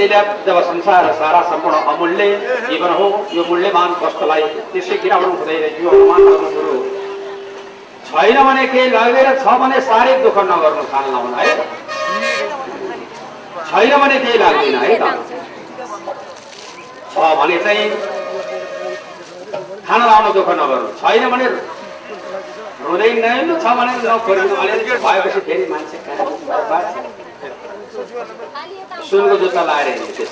यसैले जब संसार सारा सम्पूर्ण अमूल्य जीवन हो यो मूल्यवान वस्तुलाई त्यसै गिराउनु हुँदैन यो अनुमान गर्नु कुरो छैन भने केही लागेर छ भने साह्रै दुःख नगर्नु खान लाउनु है। छैन भने केही लाग्दैन है त छ भने चाहिँ खाना लाउनु दुःख नगर्नु छैन भने रुँदै नहेर्नु छ भने नखोर्नु अलिअलि भएपछि फेरि मान्छे। सुनको जुत्ता लाएर हिँड्नु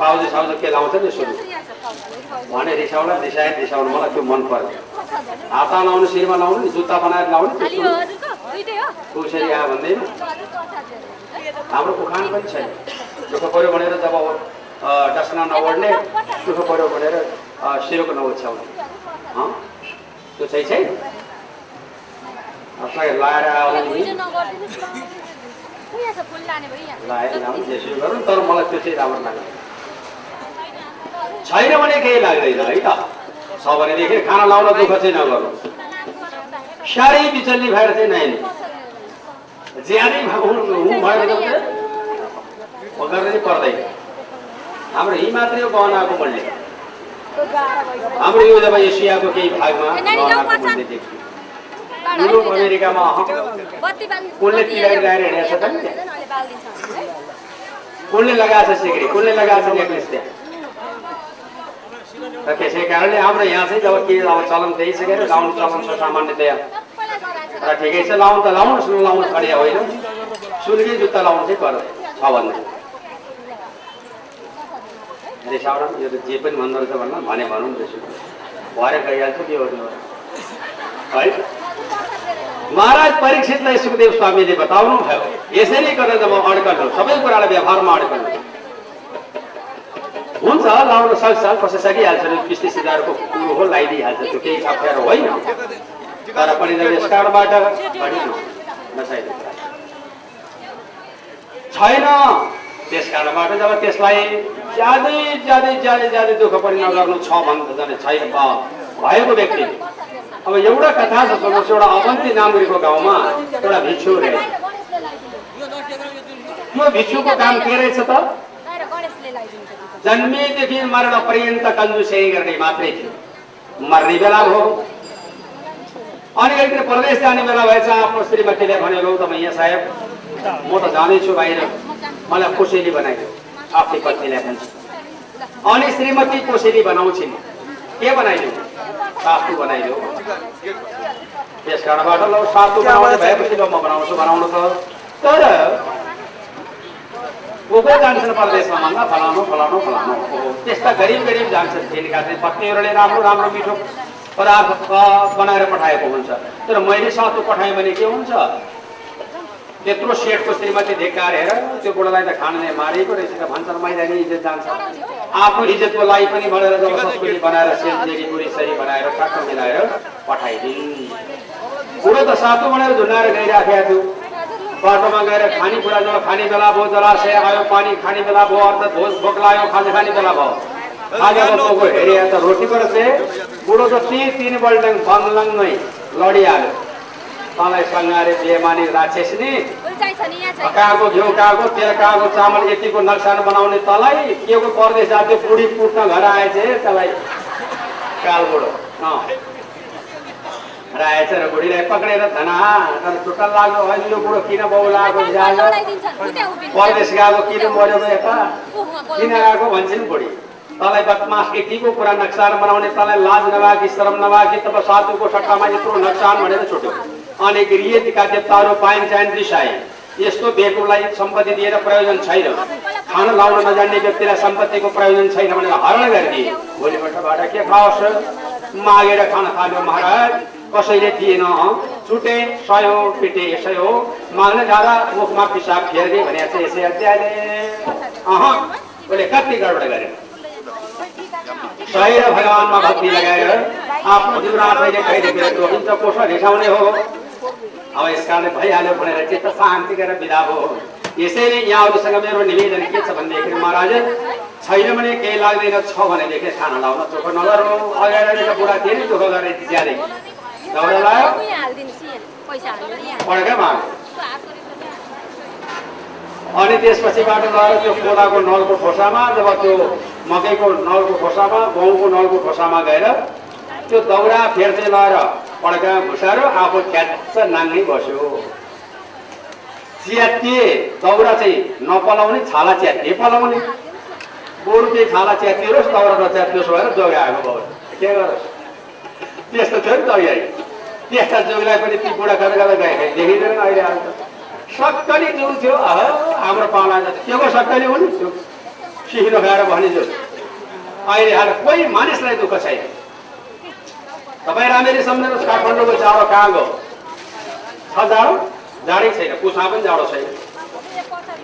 पाउजु साउजु के लाउँछ नि सुन भने रिसाउला रिसाए रिसाउनु मलाई त्यो मन पर्यो हातमा लाउनु शिरमा लाउनु नि जुत्ता बनाएर लाउनु कसरी आयो भन्दैन हाम्रो उखान पनि छैन। दुःख पऱ्यो भनेर जब डस्ना नओढ्ने दुःख पऱ्यो भनेर अ, शिरको नओछ्याउने? त्यो चाहिँ छैन? लाएर आउनु नि लाएर लाउनु जेसुकै गरौँ तर मलाई त्यो चाहिँ राम्रो लाग्यो छैन भने केही लाग्दैन है त छ भनेदेखि खाना लाउन दुःख चाहिँ नगर्नु साह्रै बिचल्ली भएर चाहिँ नाइने ज्यादै भएर चाहिँ पर्दैन हाम्रो यहीँ मात्रै हो गहनाको मूल्य हाम्रो यो जब एसियाको केही भागमा देखियो युरोप अमेरिकामा अहँ कुनले तिहार लगाएर हिँडेको छ त? कुनले लगाएको छ सिक्री कुनले लगाएको छ नेक्लेस त्यहाँ र त्यसै कारणले हाम्रो यहाँ चाहिँ जब के अब चलन त्यही छ के अरे लाउनु चलन छ सामान्यतया र ठिकै छ लाउनु त लाउनुहोस् नलाउनु खडिया होइन सुनकै जुत्ता लाउनु चाहिँ पर्यो छ रिसाउन यो त जे पनि भन्दो रहेछ भन्न भने भनौँ त्यसो भएर गइहाल्छ गर्नु है महाराज परीक्षितलाई सुखदेव स्वामीले बताउनु भयो यसैले गर्दा जब अड्कल हो सबै कुरालाई व्यवहारमा अड्कल हो हुन्छ लाउन सक्छ कसै सकिहाल्छ किस्ती सिधारको कुरो हो लगाइदिइहाल्छ त्यो केही अप्ठ्यारो होइन तर पनि जब यस कारणबाट घटिनु नचाहिँदो कुरा। छैन त्यस कारणबाट जब त्यसलाई ज्यादै ज्यादै ज्यादै ज्यादै दुःख पनि नगर्नु छ भन्दा झन् छैन भएको व्यक्ति अब एउटा कथा छ सुन्नुहोस् एउटा अवन्ती नागरिकको गाउँमा एउटा भिक्षु रहेछ त्यो भिक्षुको काम के रहेछ त? जन्मेदेखि मरण पर्यन्त कन्जुसै गर्ने मात्रै थियो। मर्ने बेला भयो। अनि एकदिन प्रदेश जाने बेला भएछ आफ्नो श्रीमतीले भन्यो लौ त मैया साहेब म त जाँदैछु बाहिर। मलाई कोसेली बनाइदियो आफ्नै पत्नीलाई भन्छ। अनि श्रीमती कोसेली बनाउँछिन्। के बनाइदियो सासु बनाइदियो त्यस कारणबाट ल सासु बनाउने भएपछि ल म बनाउँछु बनाउनु त तर को को जान्छन् परदेशमा भन्दा फलानु फलानु फलानु। हो त्यस्ता गरिब गरिब जान्छन् तिनका चाहिँ पत्नीहरूले राम्रो राम्रो मिठो पदार्थ बनाएर पठाएको हुन्छ। तर मैले सासु पठाएँ भने के हुन्छ? त्यत्रो सेटको श्रीमती धिक्कार हेर त्यो बुढालाई त खानाले मारेको रहेछ त भन्छन् मैले नि इज्जत जान्छ। आफ्नो इज्जतको लागि पनि भनेर जब संस्कृति बनाएर सेलजेरी पुरी सरी बनाएर ठ्याक्क मिलाएर पठाइदिन्। बुढो त सातो भनेर झुन्डाएर गइराखेको थियो। बाटोमा गएर खानेकुरा जब खाने बेला भयो जलाशय आयो पानी खाने बेला भयो अर्थात् भोज भोक लाग्यो खाजा खाने बेला भयो। खाजा बस्नुको हेरे त रोटी पर चाहिँ बुढो त ती तिन बल्टङ बङ्गलङ्गै लडिहाल्यो। तँलाई सङ्गारे बेमानी राक्षस नि कहाँको घिउ कहाँको तेल कहाँको चामल यतिको नक्सान बनाउने तँलाई के को परदेश जान्थ्यो बुढी पुट्न घर आएछ तँलाई। काल बुढो अँ। र आएछ र बुढीलाई पक्रेर धना तर चुट्टा लाग्यो होइन यो बुढो किन बाउ लागेको परदेश गएको किन मर्यो यता किन आएको भन्छन् बुढी? तँलाई बदमास यतिको कुरा नक्सान बनाउने तँलाई लाज नभएकी शरम नभएकी तब साधुको सट्टामा यत्रो नक्सान भनेर छुट्यो अनि गृहका देवताहरू पाइन चाइन रिसाए यस्तो बेकुलाई सम्पत्ति दिएर प्रयोजन छैन। खान लाउन नजान्ने व्यक्तिलाई सम्पत्तिको प्रयोजन छैन भनेर हरण गरिदिए। भोलिपल्टबाट के खाओस्? मागेर खान थाल्यो महाराज। कसैले दिएन छुटे सयो पिटे सयो माग्न जाँदा मुखमा पिसाब फेर्ने भने चाहिँ यसै अध्यायले। अह उसले कति गडबड गरेन सही र भगवान्मा भक्ति लगाएर आफ्नो जीवन आफैले कहिले रोकिन्छ कोष रिसाउने हो। अब यस कारणले भइहाल्यो भनेर चित्त शान्ति गरेर बिदा भयो। यसैले यहाँहरूसँग मेरो निवेदन के छ भनेदेखि महाराज छैन भने केही लाग्दैन छ भनेदेखि खाना लाउन चोख नगर्नु अगाडिका बुढा थिए नि दुःख गरेर ज्यादै। अनि त्यसपछिबाट गएर त्यो कोदाको नलको खोसामा जब त्यो मकैको नलको खोसामा गहुँको नलको खोसामा गएर त्यो दौरा फेर्दै लगाएर पड्का घुसारो आफू ख्याच्च नाङ्गै बस्यो। च्यातिए दौरा चाहिँ नपलाउने छाला च्यातिए पलाउने। बरु त्यही छाला च्यातिरोस् दौरा नच्यातियोस् भएर जोगाएको बाउ के गरोस्? त्यस्तो थियो नि त अहिले। त्यस्ता जोगलाई पनि ती बुढा गरेर गर्दा गए देखिँदैन अहिले आएर सक्कली जुन थियो अह हाम्रो पाला के को सक्कली हो नि त्यो सिक्नु खाएर भने जो अहिले आएर कोही मानिसलाई दुःख छैन। तपाईँ राम्ररी सम्झनुहोस् काठमाडौँको जाडो कहाँ गयो? छ जाडो? जाडै छैन कुसमा पनि जाडो छैन।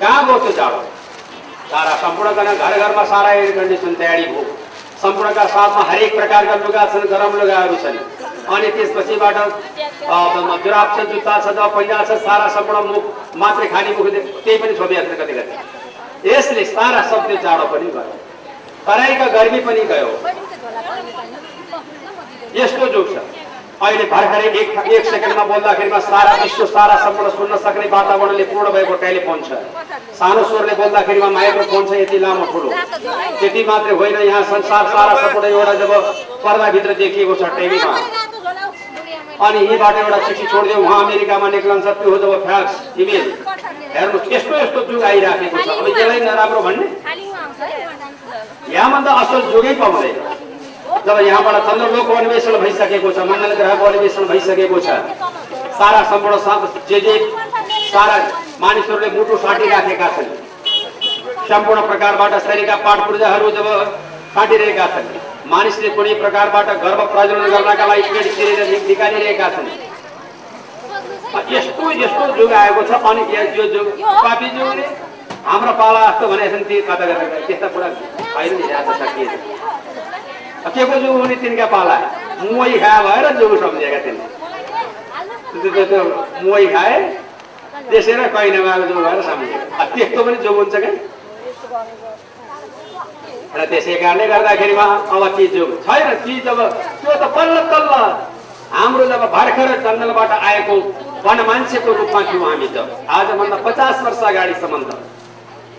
कहाँ गयो त्यो जाडो? सारा सम्पूर्ण घर घरमा सारा एयर कन्डिसन तयारी भयो। सम्पूर्णका साथमा हरेक प्रकारका लुगा छन् गरम लुगाहरू छन्। अनि त्यसपछिबाट जुराब छ जुत्ता छ पहिला छ सारा सम्पूर्ण मुख मात्रै खाने मुख त्यही पनि छोपिया छ कति कति यसले सारा शब्द जाडो पनि गयो तराईका गर्मी पनि गयो यस्तो जुग छ अहिले भर्खरै एक एक सेकेन्डमा बोल्दाखेरिमा सारा विश्व सारा सम्पूर्ण सुन्न सक्ने वातावरणले पूर्ण भएको टेलिफोन छ। सानो स्वरले बोल्दाखेरिमा माइक्रोफोन छ यति लामो ठुलो। त्यति मात्रै होइन यहाँ संसार सारा सम्पूर्ण एउटा जब पर्दाभित्र देखिएको छ टिभीमा अनि यहीँबाट एउटा चिठी छोडिदियो उहाँ अमेरिकामा निक्लन्छ त्यो जब फ्याक्स इमेल। हेर्नुहोस् यस्तो यस्तो जुग आइराखेको छ। अब यसलाई नराम्रो भन्ने? यहाँभन्दा असल जुगै पाउँदैन। जब यहाँबाट चन्द्रलोकको अन्वेषण भइसकेको छ मण्डल ग्रहको अन्वेषण भइसकेको छ सारा सम्पूर्ण जे जे सारा मानिसहरूले मुटु साटिराखेका छन्। सम्पूर्ण प्रकारबाट शरीरका पाठ पूजाहरू जब साटिरहेका छन् मानिसले कुनै प्रकारबाट गर्भ प्रज्वलन गर्नका लागि पेट निकालिरहेका छन्। यस्तो यस्तो जुग आएको छ अनि यो जुग पापी जुगले हाम्रो पाला जस्तो भनेको छन् ती त्यस्ता कुरा सकिएन। के को जुग हुने तिनका पाला? मुही खाए भएर जुग सम्झेका तिनले त्यो मुही खाए त्यसै र कहीँ भएर सम्झेका। त्यस्तो पनि जुग हुन्छ क्या? र त्यसै कारणले गर्दाखेरिमा अब ती जुग छैन। ती जब त्यो त बल्ल तल्ल। हाम्रो जब भर्खर जङ्गलबाट आएको वन मान्छेको रूपमा थियौँ हामी त। आजभन्दा पचास वर्ष अगाडिसम्म त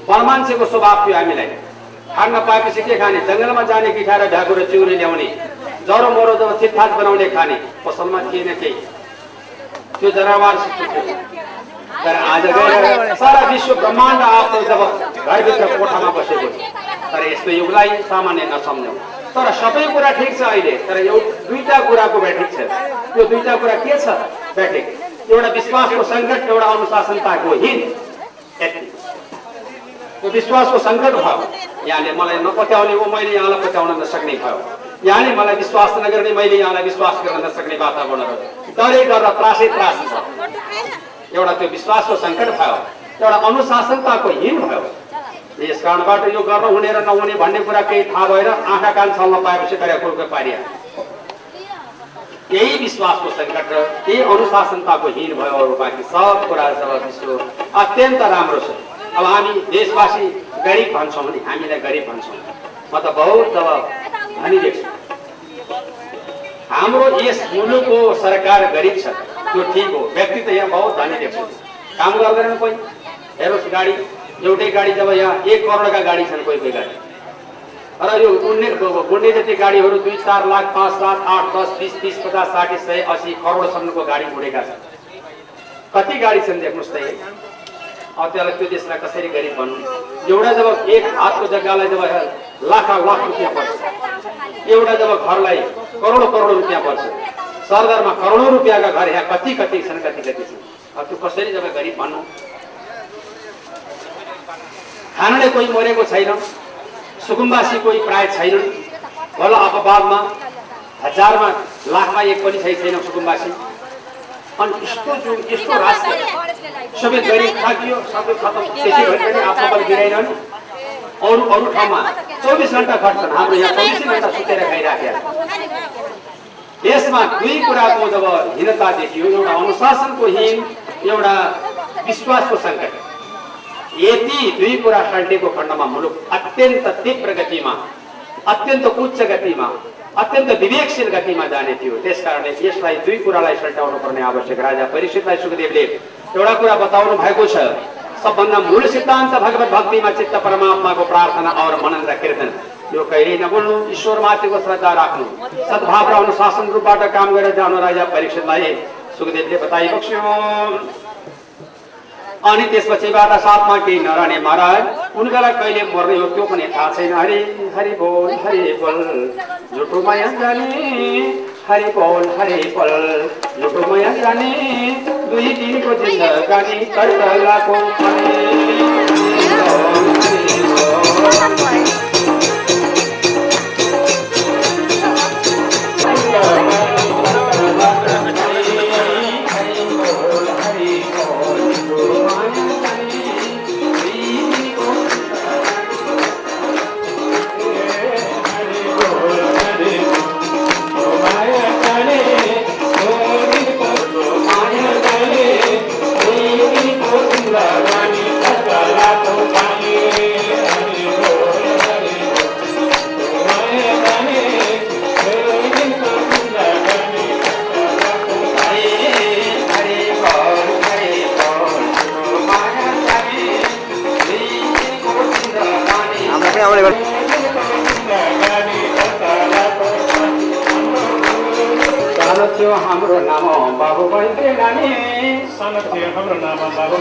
वन मान्छेको स्वभाव थियो हामीलाई। खान पाएपछि के खाने? जङ्गलमा जाने कि खाएर ढाकुर चिउरी ल्याउने जरो मरो जब थितफात बनाउने खाने पसलमा थिएन केही। त्यो जनावर तर आज गएर सारा विश्व ब्रह्माण्ड आफ्नो जब घरभित्र कोठामा बसेको छ तर यस्तो युगलाई सामान्य नसम्झौँ। तर सबै कुरा ठिक छ अहिले। तर एउटा दुईटा कुराको ब्याठिक छ। त्यो दुईटा कुरा के छ? ब्याठिक एउटा विश्वासको सङ्कट एउटा अनुशासनताको हित यति। विश्वासको सङ्कट भयो। यहाँले मलाई नपत्याउने हो मैले यहाँलाई पत्याउन नसक्ने भयो। यहाँले मलाई विश्वास नगर्ने मैले यहाँलाई विश्वास गर्न नसक्ने वातावरण डरै गरेर त्रासै त्रास छ एउटा त्यो विश्वासको सङ्कट भयो। एउटा अनुशासनताको हिम भयो। यस कारणबाट यो गर्न हुने र नहुने भन्ने कुरा केही थाहा भएर आँखा कान छल्न पाएपछि तर कुरोको पारिया। यही विश्वासको सङ्कट र यही अनुशासनताको हिर भयो अरू बाँकी सब कुरा जब विश्व अत्यन्त राम्रो छ। अब हामी देशवासी गरिब भन्छौँ भने हामीलाई गरिब भन्छौँ। म त बहुत जब धनी देख्छु हाम्रो यस मुलुकको सरकार गरिब छ। त्यो ठिक हो। व्यक्ति त यहाँ बहुत धनी देख्छु काम गर्दैन कोही। हेरोस् गाडी। एउटै गाडी जब यहाँ एक करोडका गाडी छन् कोही कोही गाडी। र यो गुड्ने गुड्ने जति गाडीहरू दुई चार लाख पाँच सात आठ दस बिस तिस पचास साठी सय असी करोडसम्मको गाडी उडेका छन्। कति गाडी छन् देख्नुहोस् त अब त्यसलाई त्यो देशलाई कसरी गरिब भन्नु? एउटा जब एक हातको जग्गालाई जब लाख लाख रुपियाँ पर्छ एउटा जब घरलाई करोड करोड रुपियाँ पर्छ सरदरमा करोडौँ रुपियाँका घर यहाँ कति कति छन् कति कति छन्? अब त्यो कसरी जब गरिब भन्नु? खानाले कोही मरेको छैन सुकुम्बासी कोही प्राय छैनन्। होला अपवादमा हजारमा लाखमा एक पनि छैन सुकुम्बासी। अनि यस्तो जुन यस्तो राष्ट्र सबै गरिब थाकियो सबै खतम त्यसै भए पनि आफ्नो बल गिराइरहनु अरू अरू ठाउँमा चौबिस घन्टा खट्छन् हाम्रो यहाँ चौबिसै घन्टा सुतेर खाइराखेका यसमा दुई कुराको जब हीनता देखियो एउटा अनुशासनको हीन एउटा विश्वासको सङ्कट यति दुई कुरा सल्टेको खण्डमा मुलुक अत्यन्त तीव्र गतिमा अत्यन्त उच्च गतिमा अत्यन्त विवेकशील गतिमा जाने थियो त्यस कारणले यसलाई दुई कुरालाई सल्टाउनु पर्ने आवश्यक राजा परीक्षितलाई सुखदेवले एउटा कुरा बताउनु भएको छ सबभन्दा मूल सिद्धान्त भगवत भक्तिमा चित्त परमात्माको प्रार्थना और मनन र कीर्तन यो कहिल्यै नबोल्नु ईश्वरमाथिको श्रद्धा राख्नु सद्भाव र अनुशासन रूपबाट काम गरेर जानु राजा परीक्षितलाई सुखदेवले बताइ बक्स्यो अनि त्यसपछिबाट साथमा केही नरहने महाराज उनकालाई कहिले मर्ने हो त्यो पनि थाहा छैन हरि हरि बोल हरि बोल झुटो माया जाने हरि बोल हरि बोल झुटो माया जाने दुई दिनको जिन्दगानी कर्तलाको पनि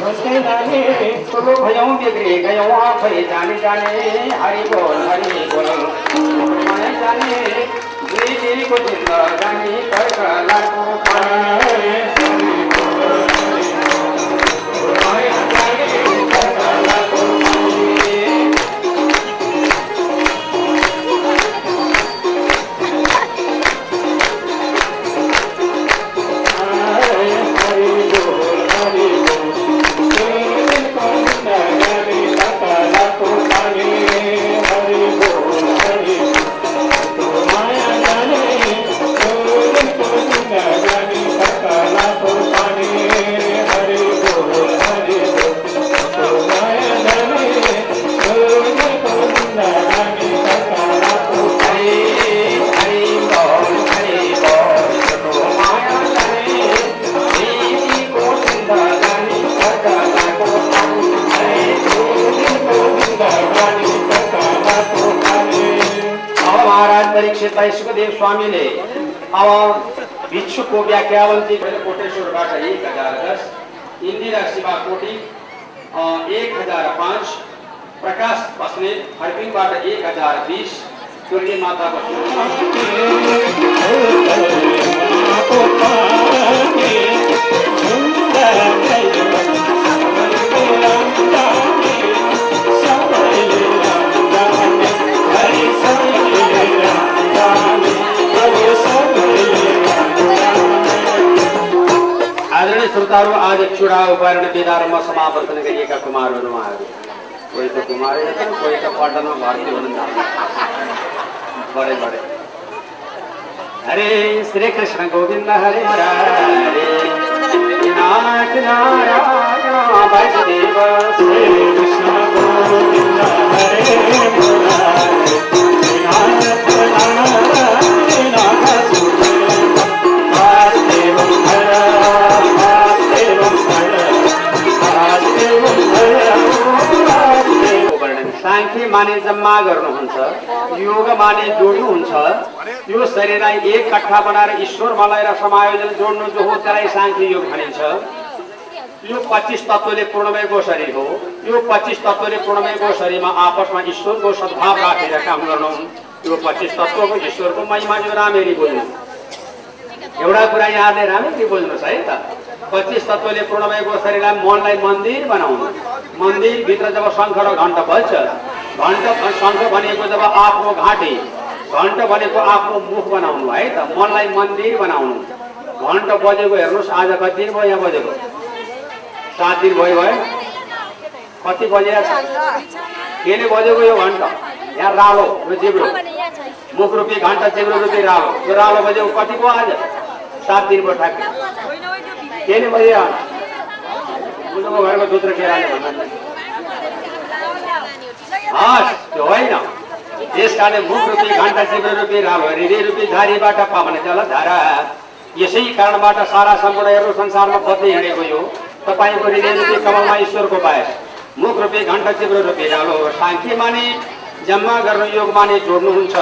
भैँसे नानी ठुलो भयौँ बिग्रे गयौँ आफै जाने जाने। हरि बोल हरि बोल। जाने। दुई जिन्दगानी कर्कलाको पानी। माया आज चुडा उपारण विधारमा समावर्तन गरिएका कुमारहरू उहाँहरू कोही त कुमारै छन् कोही त पटनमा भर्ती हुनुहुन्छ बडे बडे। हरे श्री कृष्ण गोविन्द हरे हरे। नाथ नारायण वासुदेव। श्री कृष्ण गोविन्द हरे साङ्ख्य माने जम्मा गर्नुहुन्छ योग माने जोड्नु हुन्छ। यो शरीरलाई एक कट्ठा बनाएर ईश्वर मलाई र समायोजन जोड्नु जो हो त्यसलाई साङ्ख्य योग भनिन्छ। यो पच्चिस तत्त्वले पूर्णमयको शरीर हो। यो पच्चिस तत्त्वले पूर्णमयको शरीरमा आपसमा ईश्वरको सद्भाव राखेर काम गर्नु। यो पच्चिस तत्त्वको ईश्वरको महिमा यो राम्ररी बुझ्नु एउटा कुरा यहाँले राम्ररी बुझ्नुहोस् है त। पच्चिस तत्त्वले पूर्णमयको शरीरलाई मनलाई मन्दिर बनाउनु। मन्दिरभित्र जब शङ्ख र घण्ट बज्छ घण्ट शङ्ख भनेको जब आफ्नो घाँटी घण्ट भनेको आफ्नो मुख बनाउनु है त मनलाई मन्दिर बनाउनु। घण्ट बजेको हेर्नुहोस् आज कति दिन भयो यहाँ बजेको? सात दिन भयो है? कति बजेको? छ केले बजेको यो घण्ट यहाँ रालो यो जिब्रो। मुख रूपी घण्टा जिब्रो रूपी रालो। यो रालो बजेको कति भयो आज? सात दिन भयो ठ्याक्कै। केले बजे घरको दुध र केराले भन्दा हस् त्यो होइन। त्यस कारण मुख रूपी घन्टा शिविर रूपी रालो हृदय रूपी धारीबाट पावन जलधारा यसै कारणबाट सारा सम्पूर्णहरू संसारमा बद्दै हिँडेको यो तपाईँको हृदय रूपी कमलमा ईश्वरको पाएस मुख रूपी घन्टा शिविर रूपी रालो साङ्ख्य माने जम्मा गर्नु योग माने जोड्नुहुन्छ।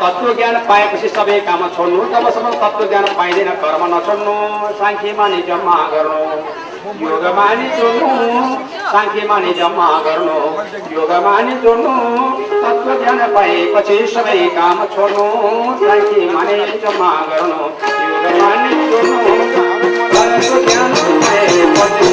तत्त्व ज्ञान पाएपछि सबै काम छोड्नु तबसम्म तत्त्व ज्ञान पाइँदैन कर्म नछोड्नु साङ्ख्य माने जम्मा गर्नु। योग माने जोड्नु साङ्ख्य जम्मा गर्नु योग माने जोड्नु तत्त्व ज्ञान पाएपछि सबै काम छोड्नु साङ्ख्य माने जम्मा गर्नु योग माने तत्त्व ज्ञान पाएपछि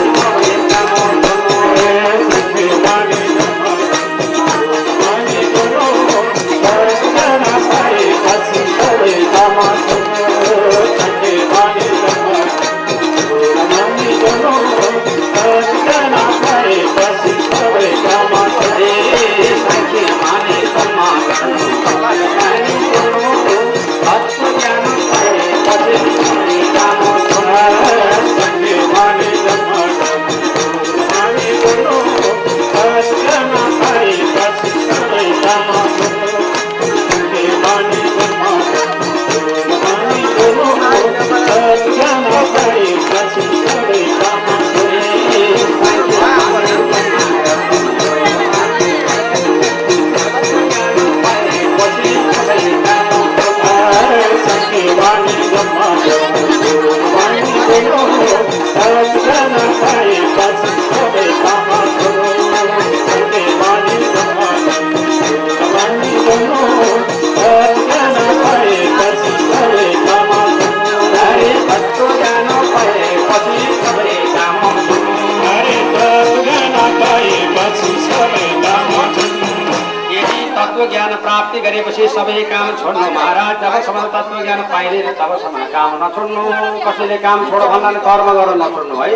सबै काम छोड्नु महाराज जबसम्म तत्त्व ज्ञान पाइँदैन तबसम्म काम नछोड्नु। कसैले काम छोड पनि कर्म गर्न नछोड्नु है?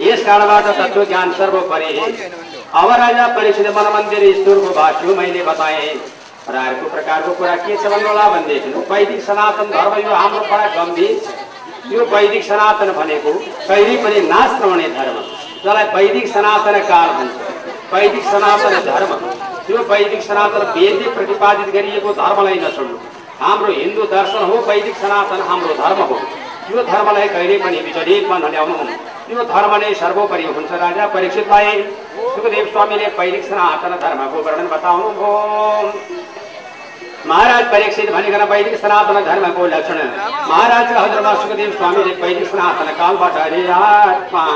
यस कारणबाट तत्त्व ज्ञान सर्वोपरि। अब राजा परीक्षित मन मन्दिर भाष्य मैले बताएँ। र अर्को प्रकारको कुरा के छ भन्नुहोला भनेदेखि वैदिक सनातन धर्म यो हाम्रो बडा गम्भीर। यो वैदिक सनातन भनेको कहिले पनि नाश नहुने धर्म जसलाई वैदिक सनातन काल भन्छ। वैदिक सनातन धर्म यो वैदिक सनातन वेदले प्रतिपादित गरिएको धर्मलाई नछोड्नु हाम्रो हिन्दू दर्शन हो वैदिक सनातन हाम्रो धर्म हो। यो धर्मलाई कहिले पनि विचलितमा नल्याउनु यो धर्म नै सर्वोपरि हुन्छ राजा परीक्षितलाई। सुखदेव स्वामीले वैदिक सनातन धर्मको वर्णन बताउनुभयो महाराज परीक्षित भनिकन वैदिक सनातन धर्मको लक्षण। महाराज हजुरमा सुखदेव स्वामीले वैदिक सनातन कालबाट अरे आत्मा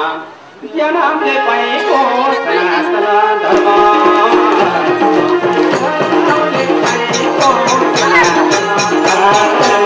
ज्ञानले पाएको सनातन धर्म। सनातन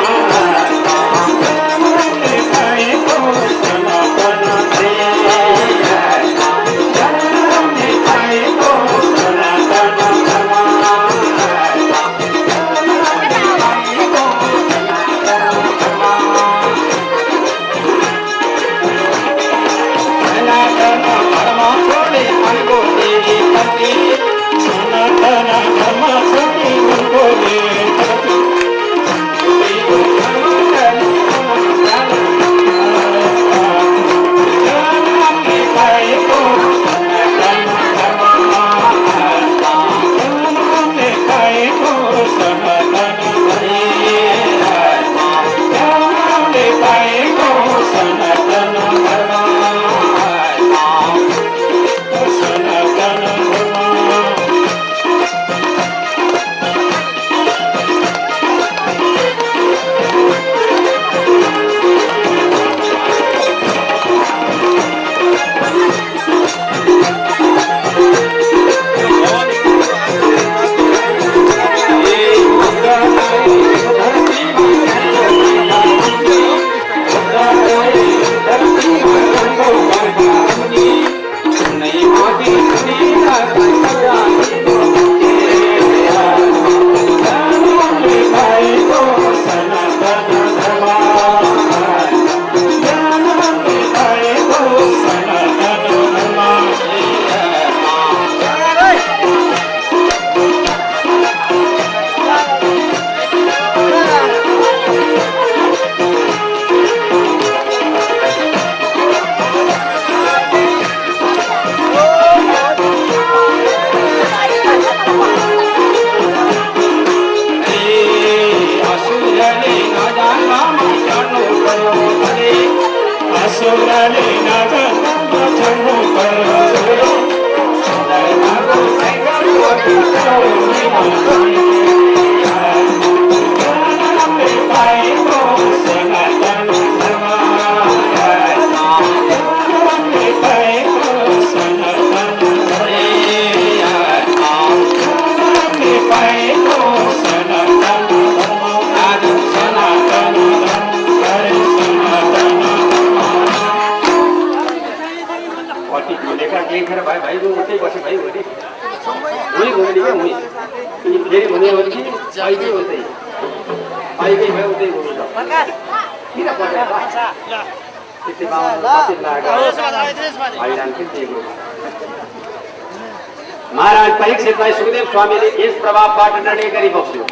परीक्षितलाई सुखदेव स्वामीले यस प्रभावबाट निर्णय गरी बस्यो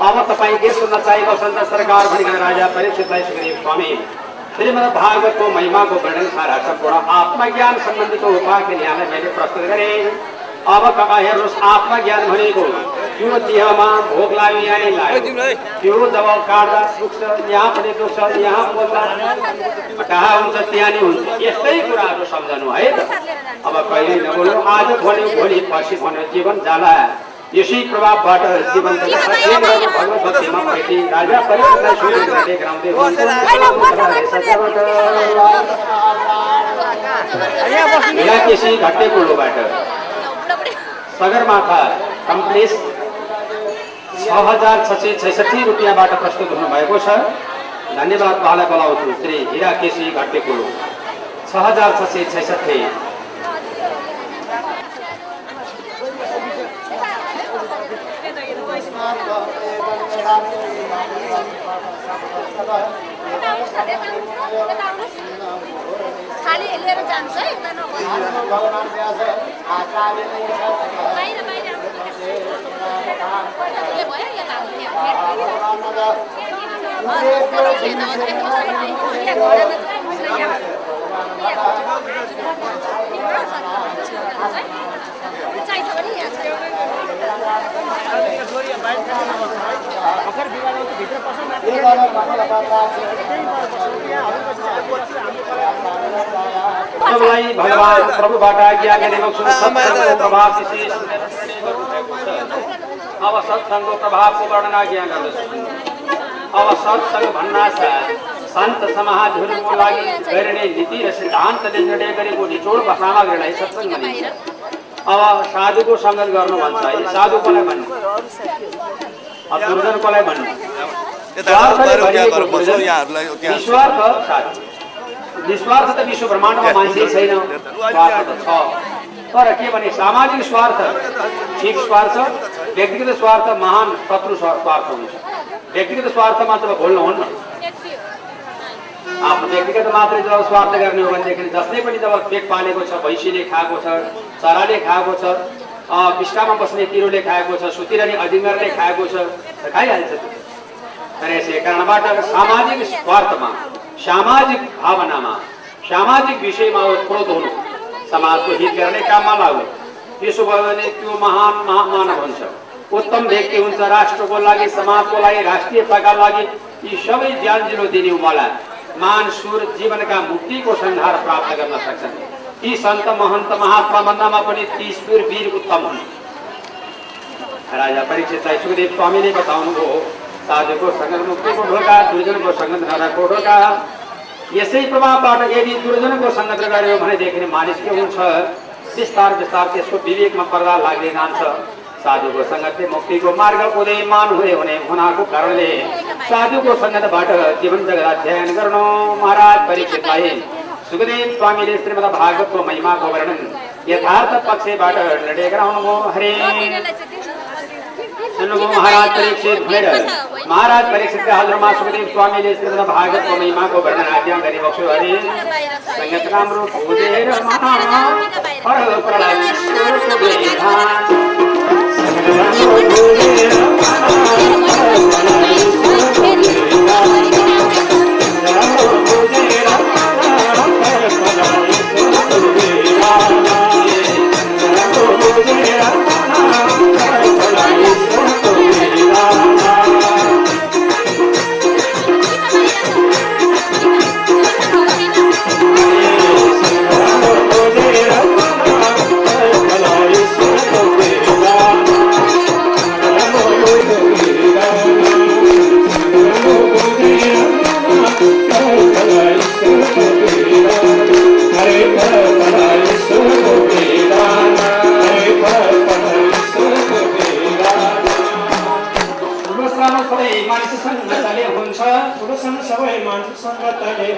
अब तपाईँ के सुन्न चाहेको छन् सरकार भनिकन राजा परीक्षितलाई सुखदेव स्वामी श्रीमद् भागवतको महिमाको वर्णन सारा सम्पूर्ण आत्मज्ञान सम्बन्धीको उपायको यहाँलाई मैले प्रस्तुत गरेँ। अब कका हेर्नुहोस् आत्मज्ञान भनेको त्यो देहमा भोक लाग्यो। यहाँ नै लाग्यो त्यो जब काट्दा दुख्छ यहाँ पनि दुख्छ यहाँ बोल्दा कहाँ हुन्छ त्यहाँ नै हुन्छ। यस्तै कुराहरू सम्झनु है। त अब कहिले नबोल्नु आज भन्यो भोलि पर्सि भन्यो जीवन जाला। यसै प्रभावबाट जीवन भगवत भक्तिमा भेटी राजा परिवारलाई सूर्य गराउँदै यहाँ केसी घट्टे कुलोबाट सगरमाथा कम्प्लेस छ हजार छ सय छैसठी रुपियाँबाट प्रस्तुत हुनुभएको छ। धन्यवाद उहाँलाई बोलाउँछु श्री हिरा केसी घट्टे कुलो छ हजार छ सय छैसठी सबलाई प्रभुबाट आज्ञा गरेको प्रभाव विशेष अब सत्सङ्गको प्रभावको वर्णन आज्ञा गर्दछु अब सत्सङ्ग भन्नाछ सन्त समाजहरूको लागि गरिने नीति र सिद्धान्तले निर्णय गरेको निचोड सामग्रीलाई सत्सङ्ग भनिन्छ अब साधुको सङ्गत गर्नु भन्छ है साधु कसलाई भन्नु अब दुर्जन कसलाई भन्नु निस्वार्थ साधु निस्वार्थ त विश्व ब्रह्माण्डमा मान्छे छैन स्वार्थ त छ तर के भने सामाजिक स्वार्थ ठिक स्वार्थ व्यक्तिगत स्वार्थ महान शत्रु स्वा- स्वार्थ हुन्छ व्यक्तिगत स्वार्थमा जब बोल्नुहुन्न आफ्नो व्यक्तिगत मात्रै जब स्वार्थ गर्ने हो भनेदेखि जसले पनि जब पेट पालेको छ भैँसीले खाएको छ चराले खाएको छ अँ, बिस्टामा बस्ने तिरोले खाएको छ सुतिरहने अजिङ्गरले खाएको छ खाइहाल्छ तर यसै कारणबाट सामाजिक स्वार्थमा सामाजिक भावनामा सामाजिक विषयमा ओतप्रोत हुनु समाजको हित गर्ने काममा लाग्नु त्यसो भयो भने त्यो महान महामानव हुन्छ। उत्तम व्यक्ति हुन्छ राष्ट्रको लागि समाजको लागि राष्ट्रियताका लागि यी सबै ज्यान दिने उमला मान सुर जीवनका मुक्तिको सन्धार प्राप्त गर्न सक्छन्। ती सन्त महन्त महात्मा भन्दामा पनि ती सुर वीर उत्तम हुन्। राजा परीक्षितलाई सुखदेव स्वामीले बताउनुभयो साधुको सङ्गत मुक्तिको ढोका दुर्जनको सङ्गत नरकको ढोका। यसै प्रभावबाट यदि दुर्जनको सङ्गत गर्यो भनेदेखि मानिस के हुन्छ। बिस्तार बिस्तार त्यसको विवेकमा पर्दा लाग्दै जान्छ साधुको सङ्गतले मुक्तिको मार्ग उदयमान हुने हुने हुनाको कारणले साधुको सङ्गतबाट जीवन जगत अध्ययन गर्नु महाराज परीक्षितलाई सुखदेव स्वामीले श्रीमद भागवतको महिमाको वर्णन यथार्थ पक्षबाट निर्णय गराउनुभयो हरे। सुन्नुभयो महाराज परीक्षित भनेर महाराज परीक्षितका हजुरमा सुखदेव स्वामीले श्रीमद भागवतको महिमाको वर्णन आज्ञा गरिबक्छु हरे। सङ्गत राम्रो मना हर प्रलय ईश्वरको विधान सङ्गत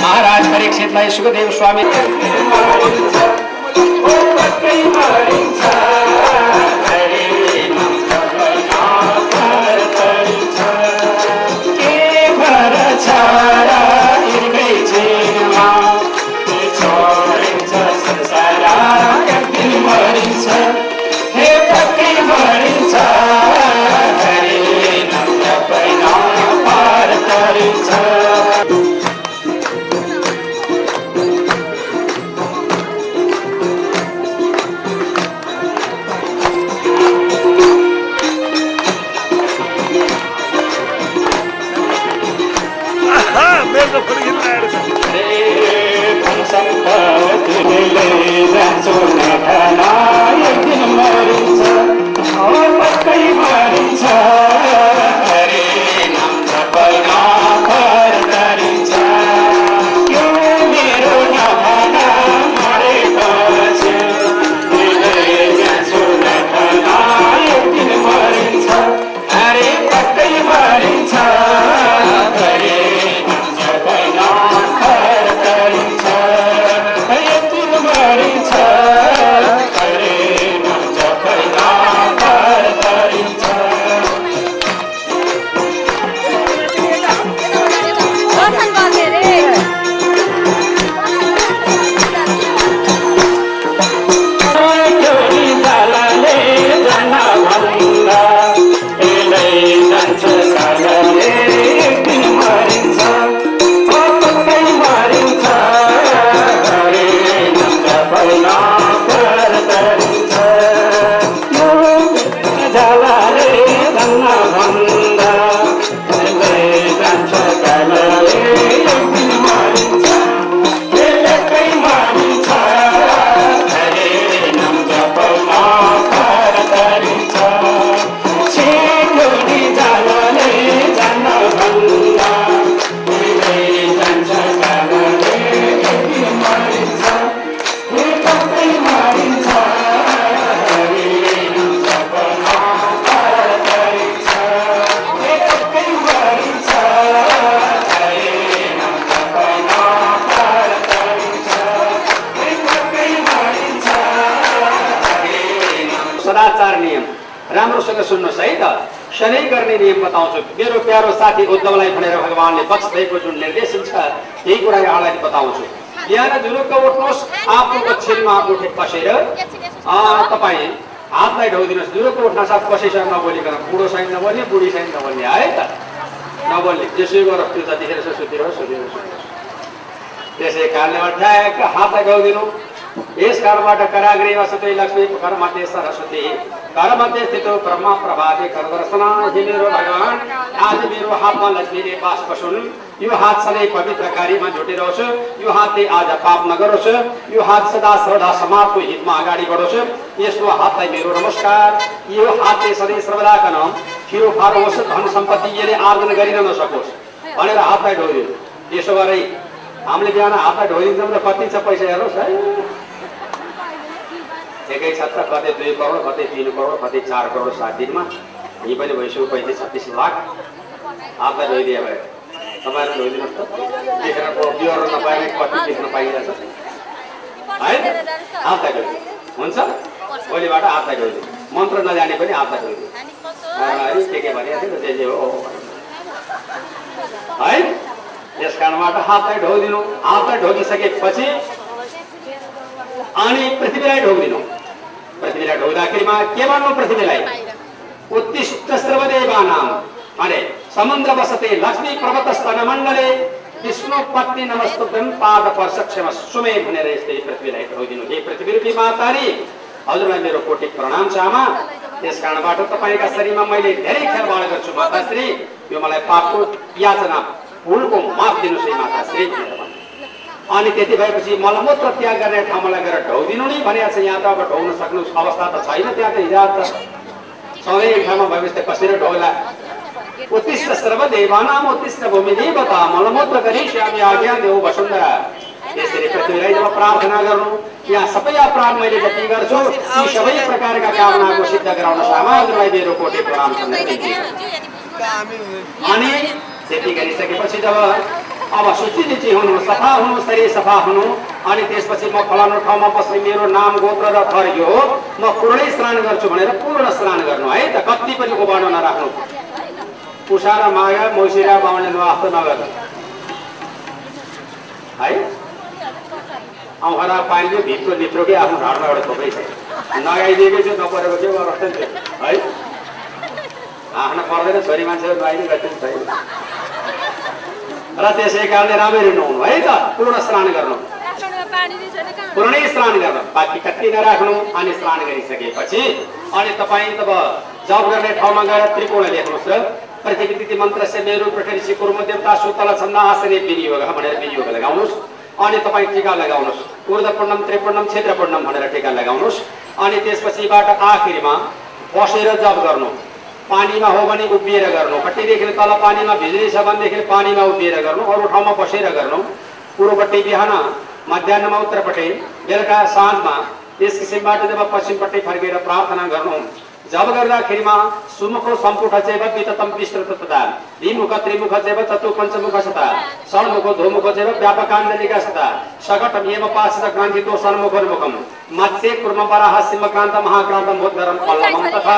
महाराज परीक्षितलाई सुखदेव स्वामी। उठ्न साथ कसैसँग नबोलिकन बुढोसँग नबोल्ने बुढीसँग नबोल्ने है त? नबोल्ने। जेसुकै गरोस् त्यो जतिखेर छ सुतिरहोस् सुतिरहोस् त्यसै कारणले ठ्याक्क हातलाई गाउदिनु यस कारणबाट कराग्रे वसते लक्ष्मी कर्मध्ये सरस्वती कर्मध्ये स्थित ब्रह्म प्रभाते करदर्शना हे मेरो भगवान। आज मेरो हातमा लक्ष्मीले पास बसुन् यो हात सधैँ पवित्र कार्यमा जुटिरहोस् यो हातले आज पाप नगरोस्। यो हात सदा सर्वदा समाजको हितमा अगाडि बढोस्। यस्तो हातलाई मेरो नमस्कार। यो हातले सधैँ सर्वदाका नाम खिरो फारो होस् धन सम्पत्ति यसले आर्जन गरिन नसकोस्। भनेर हातलाई ढोग्यो त्यसो गरे हामीले बिहान हातलाई ढोइदिन्छौँ र कति छ पैसा हेर्नुहोस् है। एकै छत्र कतै दुई करोड कतै तिन करोड कतै चार करोड सात दिनमा यहीँ पनि भइसक्यो पैँतिस छत्तिस लाख। हातलाई धोइदिए भए तपाईँहरू धोइदिनुहोस् त। देखेर बिहोर नपाएर कति देख्न पाइरहेछ। है? हातलाई धोइदिनु हुन्छ? भोलिबाट हातलाई धोइदिनु मन्त्र नजाने पनि हातलाई धोइदिनु के के भनिरहेको थियो जे जे हो है त्यस कारणबाट हातलाई ढोगिदिनु हातलाई ढोगिसकेपछि अनि पृथ्वीलाई ढोगिदिनु पृथ्वीलाई ढोग्दाखेरिमा के भन्नु पृथ्वीलाई उत्तिष्ठ सर्वदेवानाम अरे समुद्र बसते लक्ष्मी पर्वत स्तन मण्डले विष्णु पत्नी नमस्तुभ्यम पाद पर्श क्षम सुमे भनेर यस्तै पृथ्वीलाई धोइदिनु हे पृथ्वी रूपी मातारी हजुरलाई मेरो कोटि प्रणाम छ आमा त्यस कारणबाट तपाईँका शरीरमा मैले धेरै खेलबाड गर्छु माताश्री यो मलाई पापको याचना भुलको माफ दिनुहोस् है माताश्री। अनि त्यति भएपछि मलमूत्र त्याग गर्ने ठाउँलाई गएर ढौदिनु नि भनेको छ यहाँ त अब ढौन सक्नु अवस्था त छैन त्यहाँ त हिजो त सधैँ एक ठाउँमा भएपछि त कसरी ढौला? उत्तिष्ठ सर्वदेवानाम उत्तिष्ठ भूमि देवता मलमूत्र करिष्यामि आज्ञा देऊ वसुन्धरा। यसरी पृथ्वीलाई जब प्रार्थना गर्नु यहाँ सबै अपराध मैले जति गर्छु यी सबै प्रकारका कामनाको सिद्ध गराउन समाजलाई मेरो कोटि प्रणाम अनि त्यति गरिसकेपछि जब अब शुचिनिची हुनु सफा हुनु शरीर सफा हुनु। अनि त्यसपछि म फलानु ठाउँमा बस्ने मेरो नाम गोत्र र थर यो म पूर्णै स्नान गर्छु भनेर पूर्ण स्नान गर्नु है? त कति पनि उबाडो नराख्नु। उषा र मागा मौसिरा बाहुने वास्तो नगर्नु है? औँखरा पाइयो भित्र भित्रकै आफ्नो ढाडमा एउटा थोकै छ। नगाइदिएकै छु नपरेको नि त्यो, है? हाँक्न पर्दैन छोरी मान्छेहरू नआइदिनु गति छैन र त्यसै कारणले राम्ररी नुहाउनु है त पूर्ण स्नान गर्नु पूर्णै स्नान गर्नु बाँकी कति नराख्नु अनि स्नान गरिसकेपछि अनि तपाईँ तब जब गर्ने ठाउँमा गएर त्रिकोण लेख्नुहोस् र पृथ्वी मन्त्र से मेरो पृथ्वी कुर्म देवता सुतल छन्द आसने विनियोग भनेर विनियोग लगाउनुहोस् अनि तपाईँ टिका लगाउनुहोस् ऊर्ध पूर्णम त्रिपूर्णम क्षेत्र पूर्णम भनेर टिका लगाउनुहोस् अनि त्यसपछिबाट आखिरमा बसेर जप गर्नु पानीमा हो भने उभिएर गर्नु। कतिदेखि तल पानीमा भिज्री छ भनेदेखि पानीमा उभिएर गर्नु। अरू ठाउँमा बसेर गर्नु। पूर्वपट्टि बिहान मध्याहमा उत्तरपट्टि बेलुका साँझमा त्यस किसिमबाट जब पश्चिमपट्टि फर्केर प्रार्थना गर्नु। जब गर्दाखेरिमा सुमुख सम्पुट चेव विततम विस्तृत तथा द्विमुख त्रिमुख चेव चतु पञ्चमुख सता। षण्मुख धोमुख चेव व्यापकाण्डलिका सता सकटम एव पासित ग्रन्थितो षण्मुखोन्मुखम मत्स्य कुर्म वराह सिंहक्रान्त महाक्रान्त मुद्गरम पल्लमम तथा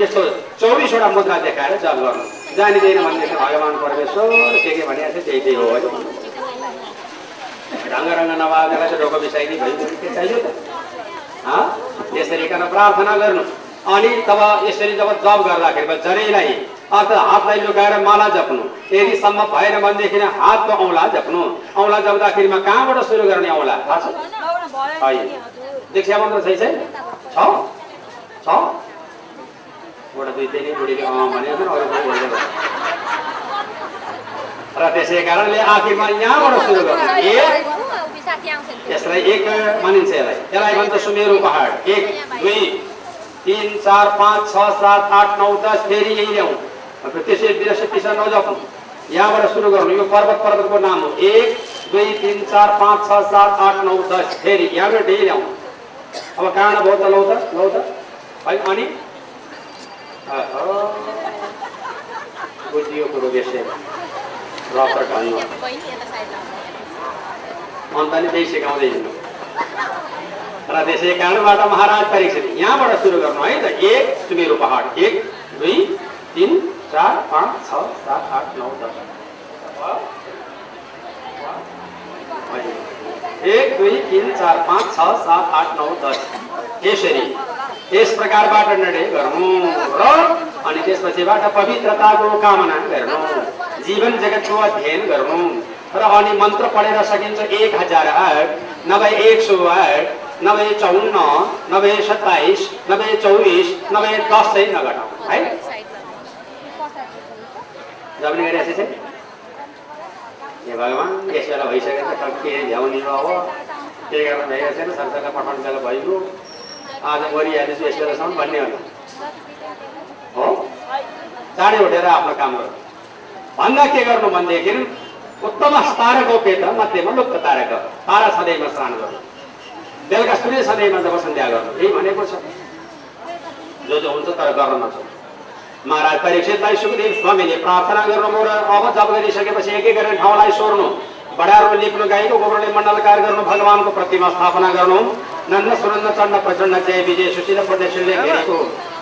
यस्तो चौबिसवटा मुद्रा देखाएर जप गर्नु। जानिँदैन भन्ने भगवान् परमेश्वर के के भनेको छ त्यही त्यही हो। है रङ्ग रङ्ग नभएर चाहिँ ढोको बिसाइनी भइदियो के चाहियो त? यसरी प्रार्थना गर्नु। अनि तब यसरी जब जप गर्दाखेरि जरैलाई अथवा हातलाई लुकाएर माला जप्नु। यदि सम्भव भएन भनेदेखि हातको औँला जप्नु। औँला जप्दाखेरिमा कहाँबाट सुरु गर्ने औँला? थाहा छ? दीक्षा मन्त्र छै? छै? एउटा दुई तिन बुढीले अँ। र त्यसै कारणले आखिरमा यहाँबाट सुरु गर्नु। यसलाई एक मानिन्छ यसलाई। यसलाई भन्छ सुमेरु पहाड। एक दुई तिन चार पाँच छ सात आठ नौ दस फेरि यही ल्याउँ अब त्यसै बिरासी पिसा नजाउँ यहाँबाट सुरु गर्नु यो पर्वत पर्वतको नाम. हो एक दुई तिन चार पाँच छ सात आठ नौ दस फेरि. यहाँबाट यही ल्याउँ अब कहाँ भयो त लौ त लौ त है अनि बुझियो कुरो बेसे अन्त नि त्यही सिकाउँदै हिँड्नु र त्यसै कारणबाट महाराज परीक्षित यहाँबाट सुरु गर्नु है त। एक सुमेरु पहाड। एक दुई तिन चार पाँच छ सात आठ नौ दस। एक दुई तिन चार पाँच छ सात आठ नौ दस। यसरी यस प्रकारबाट निर्णय गर्नु र अनि त्यसपछिबाट पवित्रताको कामना गर्नु। जीवन जगतको अध्ययन गर्नु। र अनि मन्त्र पढेर सकिन्छ एक हजार आठ नभए एक सौ आठ। नभए चौन्न नभए सत्ताइस नभए चौबिस नभए दस चाहिँ नघटाउँ है? जप्ने गरी चाहिँ भगवान् यस बेला भइसकेको छ के भ्याउने अब के गर्न भइरहेको छैन सरकारलाई पठाउनु बेला भइगयो आज मरिहालेछु यस बेलासम्म भन्ने हो? हो चाँडै उठेर आफ्नो काम गर्नु भन्दा के गर्नु भनेदेखि उत्तम तारको पेट मध्येमा लुप्त तारक तारा सदैव स्नान गर्नु बेलुका सूर्य सदैव जब सन्ध्या गर्नु यही भनेको छ? जो जो हुन्छ तर गर्न नसक्नु महाराज परीक्षितलाई सुखदेव स्वामीले प्रार्थना गर्नुभयो र अब जब गरिसकेपछि एक एक गरेर ठाउँलाई सोर्नु। बडारो लिप्नु गाईको गोबरले मण्डलकार गर्नु भगवानको प्रतिमा स्थापना गर्नु। नन्द सुनन्द चण्ड प्रचण्ड जय विजय सुशील प्रदेशले घेरेको।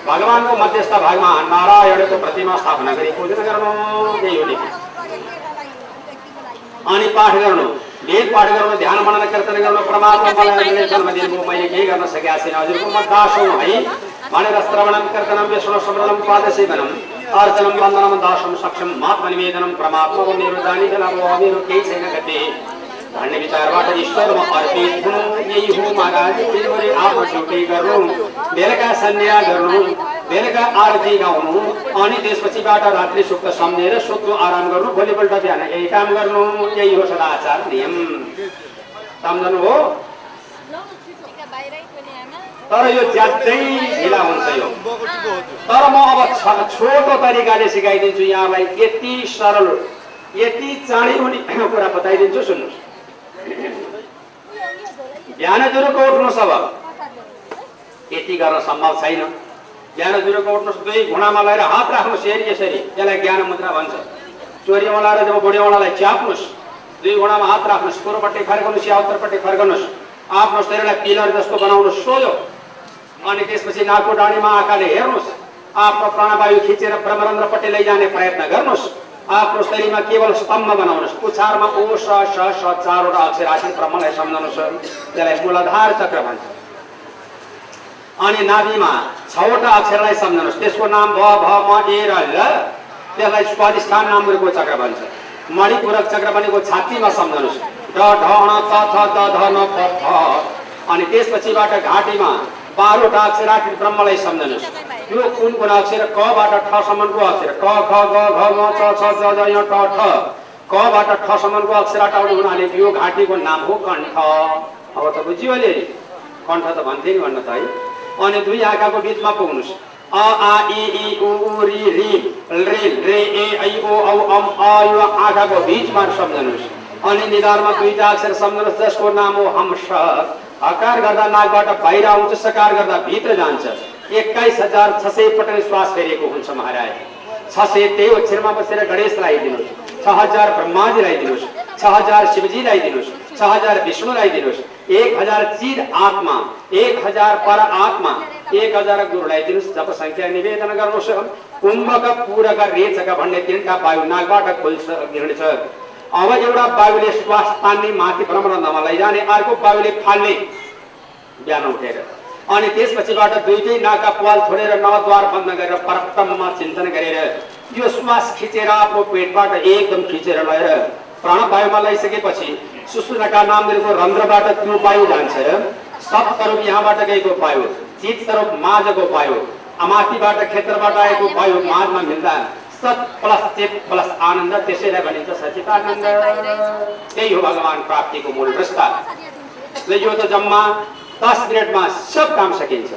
भगवानको मध्यस्थ भागमा नारायणको प्रतिमा स्थापना गरी पूजन गर्नु। यही हो अनि पाठ गर्नु। वेद पाठ गर्नु ध्यान मनन कीर्तन गर्नु परमात्मा मलाई जन्म दिनुभयो मैले केही गर्न सकेको छैन हजुरको म दास हुँ भनेर श्रवणम कीर्तनम विष्णु स्मरणम पादसेवनम अर्चनम वन्दनम दासम सक्षम मात्म निवेदनम परमात्मा मेरो जानी बेला हो मेरो केही छैन गते भन्ने विचारबाट ईश्वरमा अर्पित हुनु यही हो महाराज आफ्नो ड्युटी गर्नु बेलुका सन्ध्या गर्नु बेलुका आरती गाउनु अनि त्यसपछिबाट रात्रि सुक्त सम्झेर सुत्नु आराम गर्नु भोलिपल्ट बिहान यही काम गर्नु। यही हो सदाचार नियम। सम्झनु हो। तर यो ज्यादै ढिला हुन्छ यो। तर म अब छोटो तरिकाले सिकाइदिन्छु यहाँलाई। यति सरल यति चाँडै हुने कुरा बताइदिन्छु सुन्नुहोस्। बिहान जुरुको उठ्नुहोस् अब। यति गर्न सम्भव छैन। बिहान जुरुको उठ्नुहोस् दुई घुँडामा लगाएर हात राख्नुहोस् यसरी यसरी। यसलाई ज्ञान मुद्रा भन्छ। चोरीमा लगाएर जब बुढीवालालाई च्याप्नुहोस्। दुई घुँडामा हात राख्नुहोस्। पूर्वपट्टि फर्कनुहोस् या उत्तरपट्टि फर्कनुहोस्। आफ्नो शरीरलाई पिलर जस्तो बनाउनुहोस् सोयो। अनि त्यसपछि नाकको डाँडीमा आँखाले हेर्नुहोस्। आफ्नो प्राणवायु खिचेर ब्रह्मरन्ध्रपट्टि लैजाने प्रयत्न गर्नुहोस्। आफ्नो शरीरमा केवल स्तम्भ बनाउनुहोस्। पुछारमा ओ स स स चारवटा अक्षर आखिर ब्रह्मलाई सम्झाउनुहोस्। त्यसलाई मूलाधार चक्र भन्छ। अनि नाभिमा छवटा अक्षरलाई सम्झनुहोस् त्यसको नाम भ भ म ए र ल। त्यसलाई स्वादिष्ठान नामको चक्र भन्छ। मणिपूरक चक्र भनेको छातीमा सम्झनुहोस् ड ढ ण त थ द ध न प फ अनि त्यसपछिबाट घाँटीमा बाह्रवटा अक्षर आखिर ब्रह्मलाई सम्झनुहोस् यो कुन कुन अक्षर कबाट ठसम्मको अक्षर? क ख ग घ म च छ ज ज य ट ठ। कबाट ठसम्मको अक्षर हटाउने हुनाले यो घाँटीको नाम हो कण्ठ। अब त बुझ्यो अहिले कण्ठ त भन्थे नि भन्न त है। अनि दुई आँखाको बिचमा पुग्नुहोस् अ आ इ ई उ उ रि रि रे ए ऐ ओ औ अम अ यो आँखाको बिचमा सम्झनुहोस् अनि निधारमा दुईटा अक्षर सम्झनुहोस् जसको नाम हो हंस हकार गर्दा नाकबाट बाहिर आउँछ सकार गर्दा भित्र जान्छ एक्काइस हजार छ सय पटक श्वास फेरिएको हुन्छ महाराज छ सय त्यही अक्षरमा बसेर गणेशलाई दिनुहोस् छ हजार ब्रह्माजीलाई दिनुहोस् छ हजार शिवजीलाई दिनुहोस् छ हजार विष्णुलाई दिनुहोस् एक हजार चिर आत्मा एक हजार पर आत्मा एक हजार गुरुलाई दिनुहोस् जप सङ्ख्या निवेदन गर्नुहोस्। कुम्भका पूरका रेचका भन्ने तिनका वायु नाकबाट खोल्छ हिँड्छ अब एउटा वायुले श्वास तान्ने माथि ब्रह्मरन्धमा लैजाने अर्को वायुले फाल्ने। बिहान उठेर। अनि त्यसपछिबाट दुइटै नाका पाल छोडेर नवद्वार बन्द गरेर परब्रह्ममा चिन्तन गरेर यो श्वास खिचेर आफ्नो पेटबाट एकदम खिचेर लगेर प्राणवायुमा लैसकेपछि सुसुनाका नामको रन्ध्रबाट त्यो वायु जान्छ। सत तरुप यहाँबाट गएको वायु चित तरुप माझको वायु अमाथिबाट क्षेत्रबाट आएको वायु माझमा मिल्दा सत प्लस चित प्लस आनन्द त्यसैलाई भनिन्छ सचितानन्द त्यही हो भगवान् प्राप्तिको मूल रस्ता र यो त जम्मा दस मिनटमा सब काम सकिन्छ।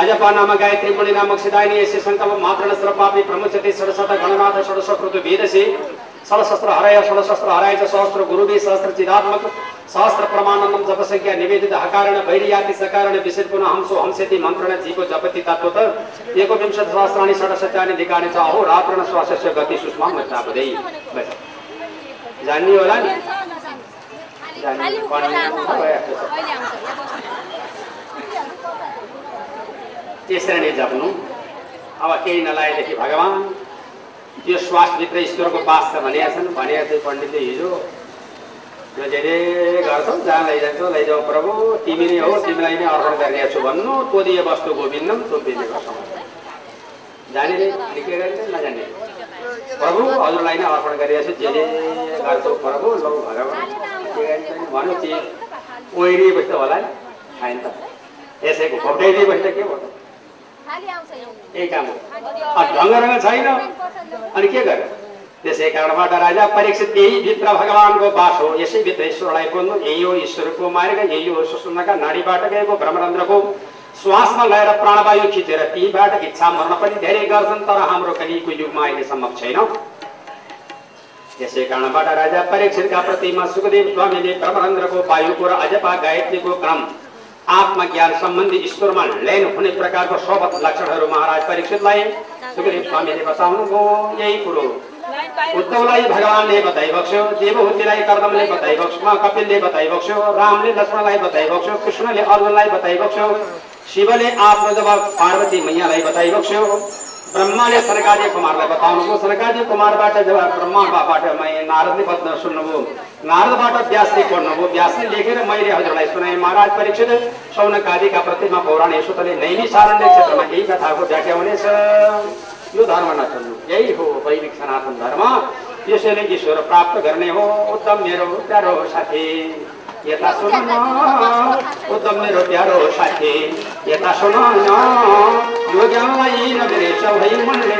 अजपा नाम गायत्री मुनि नामक सिदायनी ऐसे संकल्प मात्र नस्त्र पापी प्रमुचते षडशत गणनाथ षडशकृत वेदसे षडशस्त्र हराय षडशस्त्र हराय च सहस्त्र गुरुवे सहस्त्र चिदात्मक सहस्त्र प्रमाणनम जप संख्या निवेदित हकारण भैरियाति सकारण विशेष पुनः हंसो हंसेति मन्त्रण जीवो जपति तत्वत एकोविंशत सहस्राणि षडशत्यानि दिकानि च अहो रात्रण श्वासस्य गति मचापदै बस जान्ने होला नि त्यसरी नै जप्नु अब केही नलाएदेखि भगवान् यो श्वासभित्र ईश्वरको बास छ भनेका छन् भनेका थियो पण्डितले हिजो धेरै गर्छौ जहाँ लैजान्छौ लैजाऊ प्रभु तिमी नै हो तिमीलाई नै अर्पण गरिरहेको छु भन्नु तोदीय वस्तु गोविन्दम तुम्बिने गर्छौ जाने निकै नजाने। प्रभु हजुरलाई नै अर्पण गरिरहेको छु जे गर्छौ प्रभु लौ भगवान् के गरिन्छ नि भन्नु त्यो ओहिरिए बस्छ होला नि त। यसैको खोप्टाइदिए बस्छ के यो यही काम हो। अनि ढङ्ग रङ्ग छैन। अनि के गर्यो? त्यसै कारणबाट राजा परीक्षित यही भित्र भगवान्को बास हो। यसै भित्र ईश्वरलाई बोल्नु यही हो ईश्वरको मार्ग यही हो सुषुम्नाका नाडीबाट गएको ब्रह्मरन्ध्रको श्वासमा लगाएर प्राणवायु खिचेर तीबाट इच्छा मर्न पनि धेरै गर्छन् तर हाम्रो कलिको युगमा अहिले सम्भव छैन। यसै कारणबाट राजा परीक्षितका प्रतिमा सुखदेव स्वामीले ब्रह्मरन्ध्रको वायुको र अजपा गायत्रीको क्रम आत्मज्ञान सम्बन्धी ईश्वरमा लैन हुने प्रकारको शोभत लक्षणहरू महाराज परीक्षितलाई सुखदेव स्वामीले बताउनुभयो यही कुरो। उद्धवलाई भगवानले बताइबक्स्यो देवहूतिलाई कर्दमले बताइबक्स्यो कपिलले बताइबक्स्यो रामले लक्ष्मणलाई बताइबक्स्यो कृष्णले अर्जुनलाई बताइबक्स्यो शिवले आफ्नो जब पार्वती मैयालाई बताइबक्स्यो ब्रह्माले सनकादि कुमारलाई बताउनुभयो। सनकादि कुमारबाट जब ब्रह्माबाट मै नारदले बत्न सुन्नुभयो। नारदबाट व्यासले पढ्नुभयो व्यासले लेखेर मैले हजुरलाई सुनाएँ। महाराज परीक्षित सौनकादिका प्रतिमा पौराण यसोतले नैनी सारण्य क्षेत्रमा यही कथाको व्याख्या हुनेछ। यो धर्म नचल्नु यही हो वैदिक सनातन धर्म। यसैले ईश्वर प्राप्त गर्ने हो। उत्तम मेरो प्यारो साथी। यता सुन न उत्तम मेरो प्यारो साथी यता सुन न यो ज्ञानलाई नबिरेछ भई मनले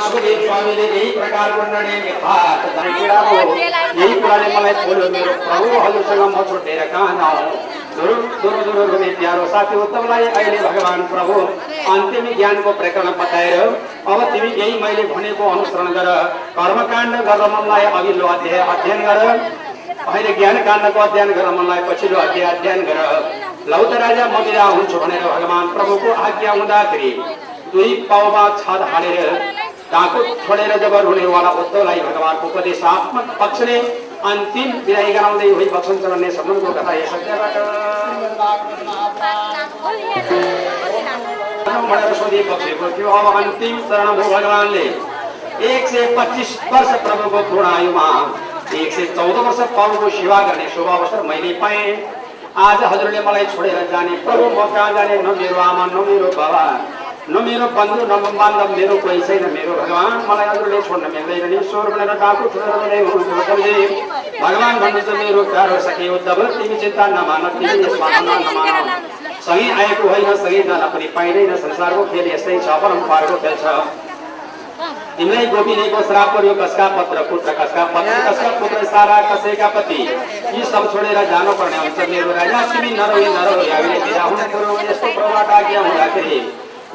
सुखदेव स्वामीले यही प्रकारको निर्णय यथार्थ हो यही कुराले मलाई बोल्यो मेरो प्रभु हजुरसँग म छुट्टेर कहाँ जाउँ दुरु दुरु दुरु हुने प्यारो साथी उत्तमलाई अहिले भगवान् प्रभु अन्तिम ज्ञानको प्रकरण बताएर अब तिमी यही मैले भनेको अनुसरण गर कर्मकाण्ड गर्न मनलाई अघिल्लो अध्याय अध्ययन गर अहिले ज्ञान काण्डको अध्ययन गर्न मनलाई पछिल्लो अध्याय अध्ययन गर लौत राजा म विदा हुन्छु भनेर भगवान् प्रभुको आज्ञा हुँदाखेरि दुई पाउमा छाद हालेर टाँको छोडेर जब रुनेवाला उद्धवलाई भगवान्को उपदेशात्मक पक्षले अन्तिम विदाई गराउँदै होइ बक्सन चलाउने सम्बन्धको कथा भनेर सोधे बक्सेको थियो अब अन्तिम चरण भयो भगवान्ले। एक सय पच्चिस वर्ष प्रभुको पूर्ण आयुमा एक सय चौध वर्ष प्रभुको सेवा गर्ने शुभ अवसर मैले पाएँ। आज हजुरले मलाई छोडेर जाने प्रभु म कहाँ जाने न मेरो आमा न मेरो बाबा। न मेरो बन्धु न बान्धव मेरो कोही छैन मेरो भगवान् मलाई हजुरले छोड्न मिल्दैन नि स्वर भनेर डाकु छोडेर हुनुहुन्थ्यो भगवान् भन्नुहुन्छ मेरो प्यारो सके उद्धव तिमी चिन्ता नमान तिमी यसमा नमान सँगै आएको होइन सँगै जान पनि पाइँदैन संसारको खेल यस्तै छ परम्पराको खेल छ तिमीलाई गोपिनीको श्राप पर्यो कसका पत्र पुत्र कसका पत्र कसका पुत्र सारा कसैका पति यी सब छोडेर जानुपर्ने हुन्छ मेरो राजा तिमी नरौँ नरौँ हामीले बिदा हुनु पर्यो यस्तो प्रबाट आज्ञा हुँदाखेरि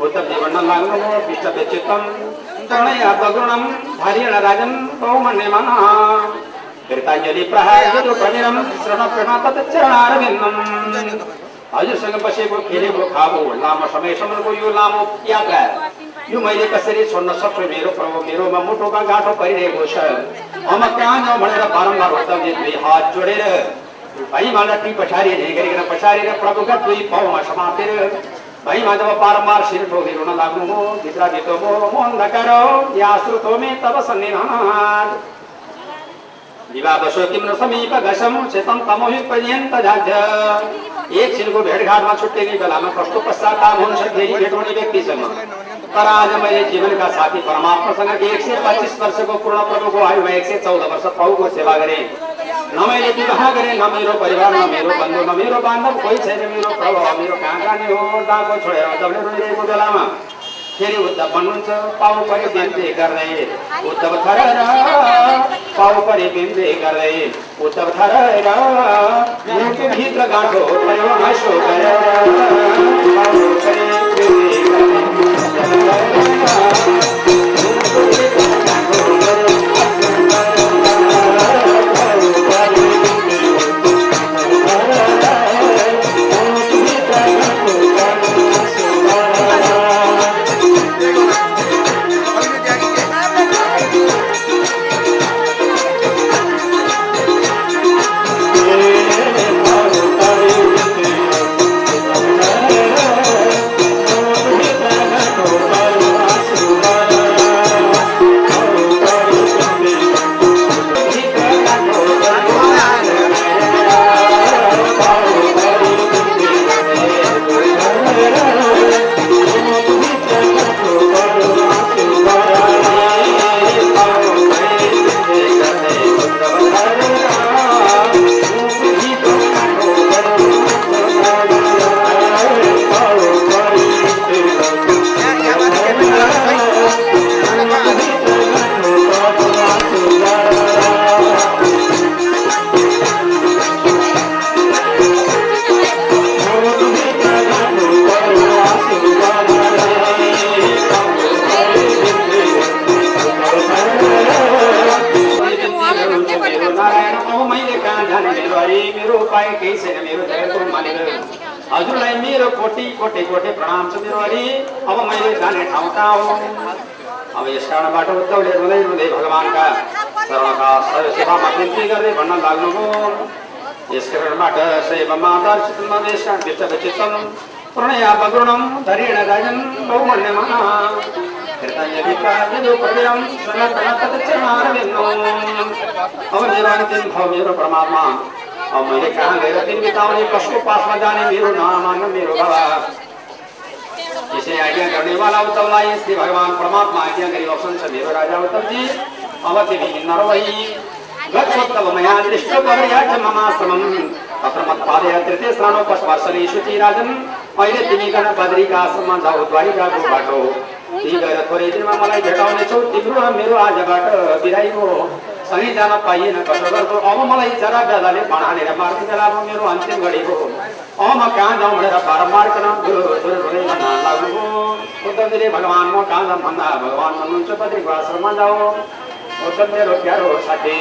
उत्तर जीवन लाग्नु हो विष्ट चित्तम तणय बगुणम धारिण राजन बहुमन्यमान कृताञ्जलि प्रहार यदु प्रनिरम श्रण प्रण तत् चरणारविन्दम हजुरसँग बसेको खेलेको खाएको लामो समयसम्मको यो यो मैले कसरी छोड्न सक्छु मेरो प्रभु मेरोमा गाँठो परिरहेको छ कहाँ भनेर बारम्बार दुई हात जोडेर। भाइमा टी पछाडि प्रभुका दुई पाउमा समातेर भाइमा जब बारम्बार शिर ठोकेर हुन लाग्नु हो भित्र भित्र मो म अन्धकार या श्रुतो मे तब सन्निधान विवादशो किम्रो समीप घसम चेतन तमोहि पर्यन्त झाझ एकछिनको भेटघाटमा छुट्टिने बेलामा कस्तो पश्चाताप हुन्छ फेरि भेट हुने व्यक्तिसँग तर आज मैले जीवनका साथी परमात्मासँग एक सय पच्चिस वर्षको पूर्ण प्रभुको आयुमा एक सय चौध वर्ष प्रभुको सेवा गरेँ। न मैले विवाह गरेँ न मेरो परिवार न मेरो बन्धु न मेरो बान्धव कोही छैन मेरो प्रभु मेरो कहाँ जाने हो डाको छोडेर जबले रोइरहेको बेलामा। फेरि उद्धव भन्नुहुन्छ पाउ परे बिन्दै गर्दै उद्धव थरेर पाउ परे बिन्दै गर्दै उद्धव थरेर भित्र गाँठो पऱ्यो हाँसो गरेर आज्ञा गरी बस्नुहुन्छ मेरो राजा उद्धवजी अब तिमी नरवही अहिले तिमी बद्रीका आश्रममा जाऊ द्वारिकाको ती गएर थोरै दिनमा मलाई भेटाउनेछौ तिम्रो मेरो आजबाट सँगै जान पाइएन कसो अब मलाई जरा बेलाले बनाएर मार्ने बेलामा मेरो अन्तिम घडीको। अब म कहाँ जाउँ भनेर बारम्बार कन धुरै भन्न लाग्नुभयो भगवान् म कहाँ जाउँ भन्दा भगवान् भन्नुहुन्छ बद्रीको आश्रममा जाऊ मेरो प्यारो साथी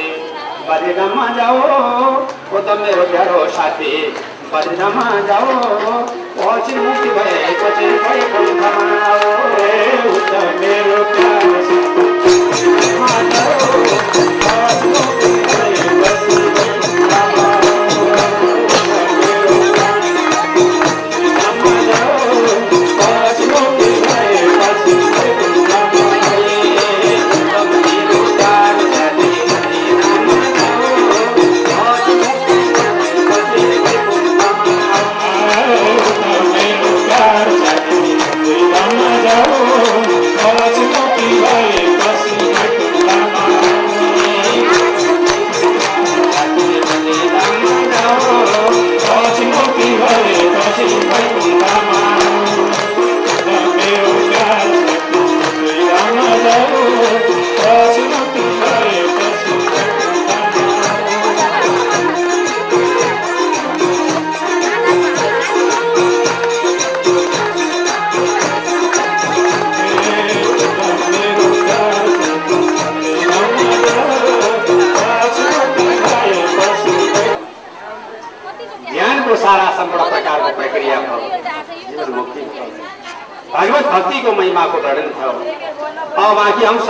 बद्रीधाममा जाऊ उद्धव मेरो प्यारो साथी बद्रीधाममा जाऊ पछि मुक्ति भएपछि। हे मेरो प्यारो मेरो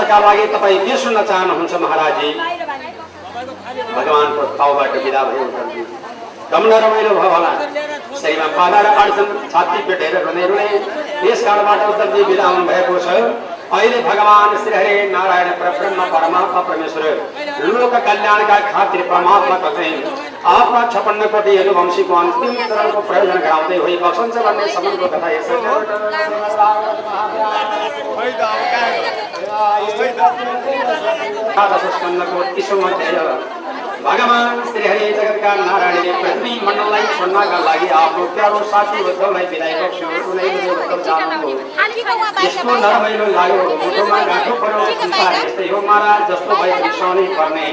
अंशका लागि तपाईँ के सुन्न चाहनुहुन्छ महाराजी? भगवान्को ठाउँबाट विदा भयो रमण रमाइलो भयो होला। शरीरमा पादा र अडचन छाती पेटेर रुँदै रुँदै यस कारणबाट उद्धवजी विदा हुनुभएको छ। अहिले भगवान श्री हरे नारायण परब्रह्म परमात्मा परमेश्वर। लोक कल्याणका खातिर परमात्माको चाहिँ आफ्ना छपन्न कोटी वंशीको अन्तिम चरणको प्रयोजन गराउँदै होइ बसन्छ भन्ने सम्बन्धको कथा यसै स्कन्दको तिसौँ अध्याय भगवान श्री हरि जगतका नारायणले पृथ्वी मण्डललाई छोड्नका लागि आफ्नो प्यारो साथी उद्धवलाई यस्तो नरमाइलो लाग्यो मुटुमा पर्यो यस्तै हो महाराज जस्तो भए रिसाउनै पर्ने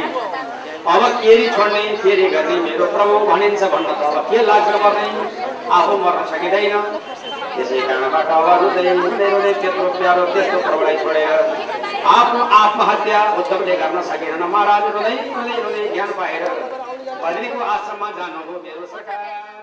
अब केरी छोड्ने फेरि गर्ने मेरो प्रभु भनिन्छ भन्न त अब के लाग्छ पर्ने आफू मर्न सकिँदैन। त्यसै कारणबाट अब रुँदै त्यत्रो प्यारो त्यस्तो प्रभुलाई छोडेर आफ्नो आत्महत्या उद्धवले गर्न सकेनन् महाराज रुँदै रुँदै रुँदै ज्ञान पाएर बद्रीको आश्रममा जानु हो मेरो सरकार।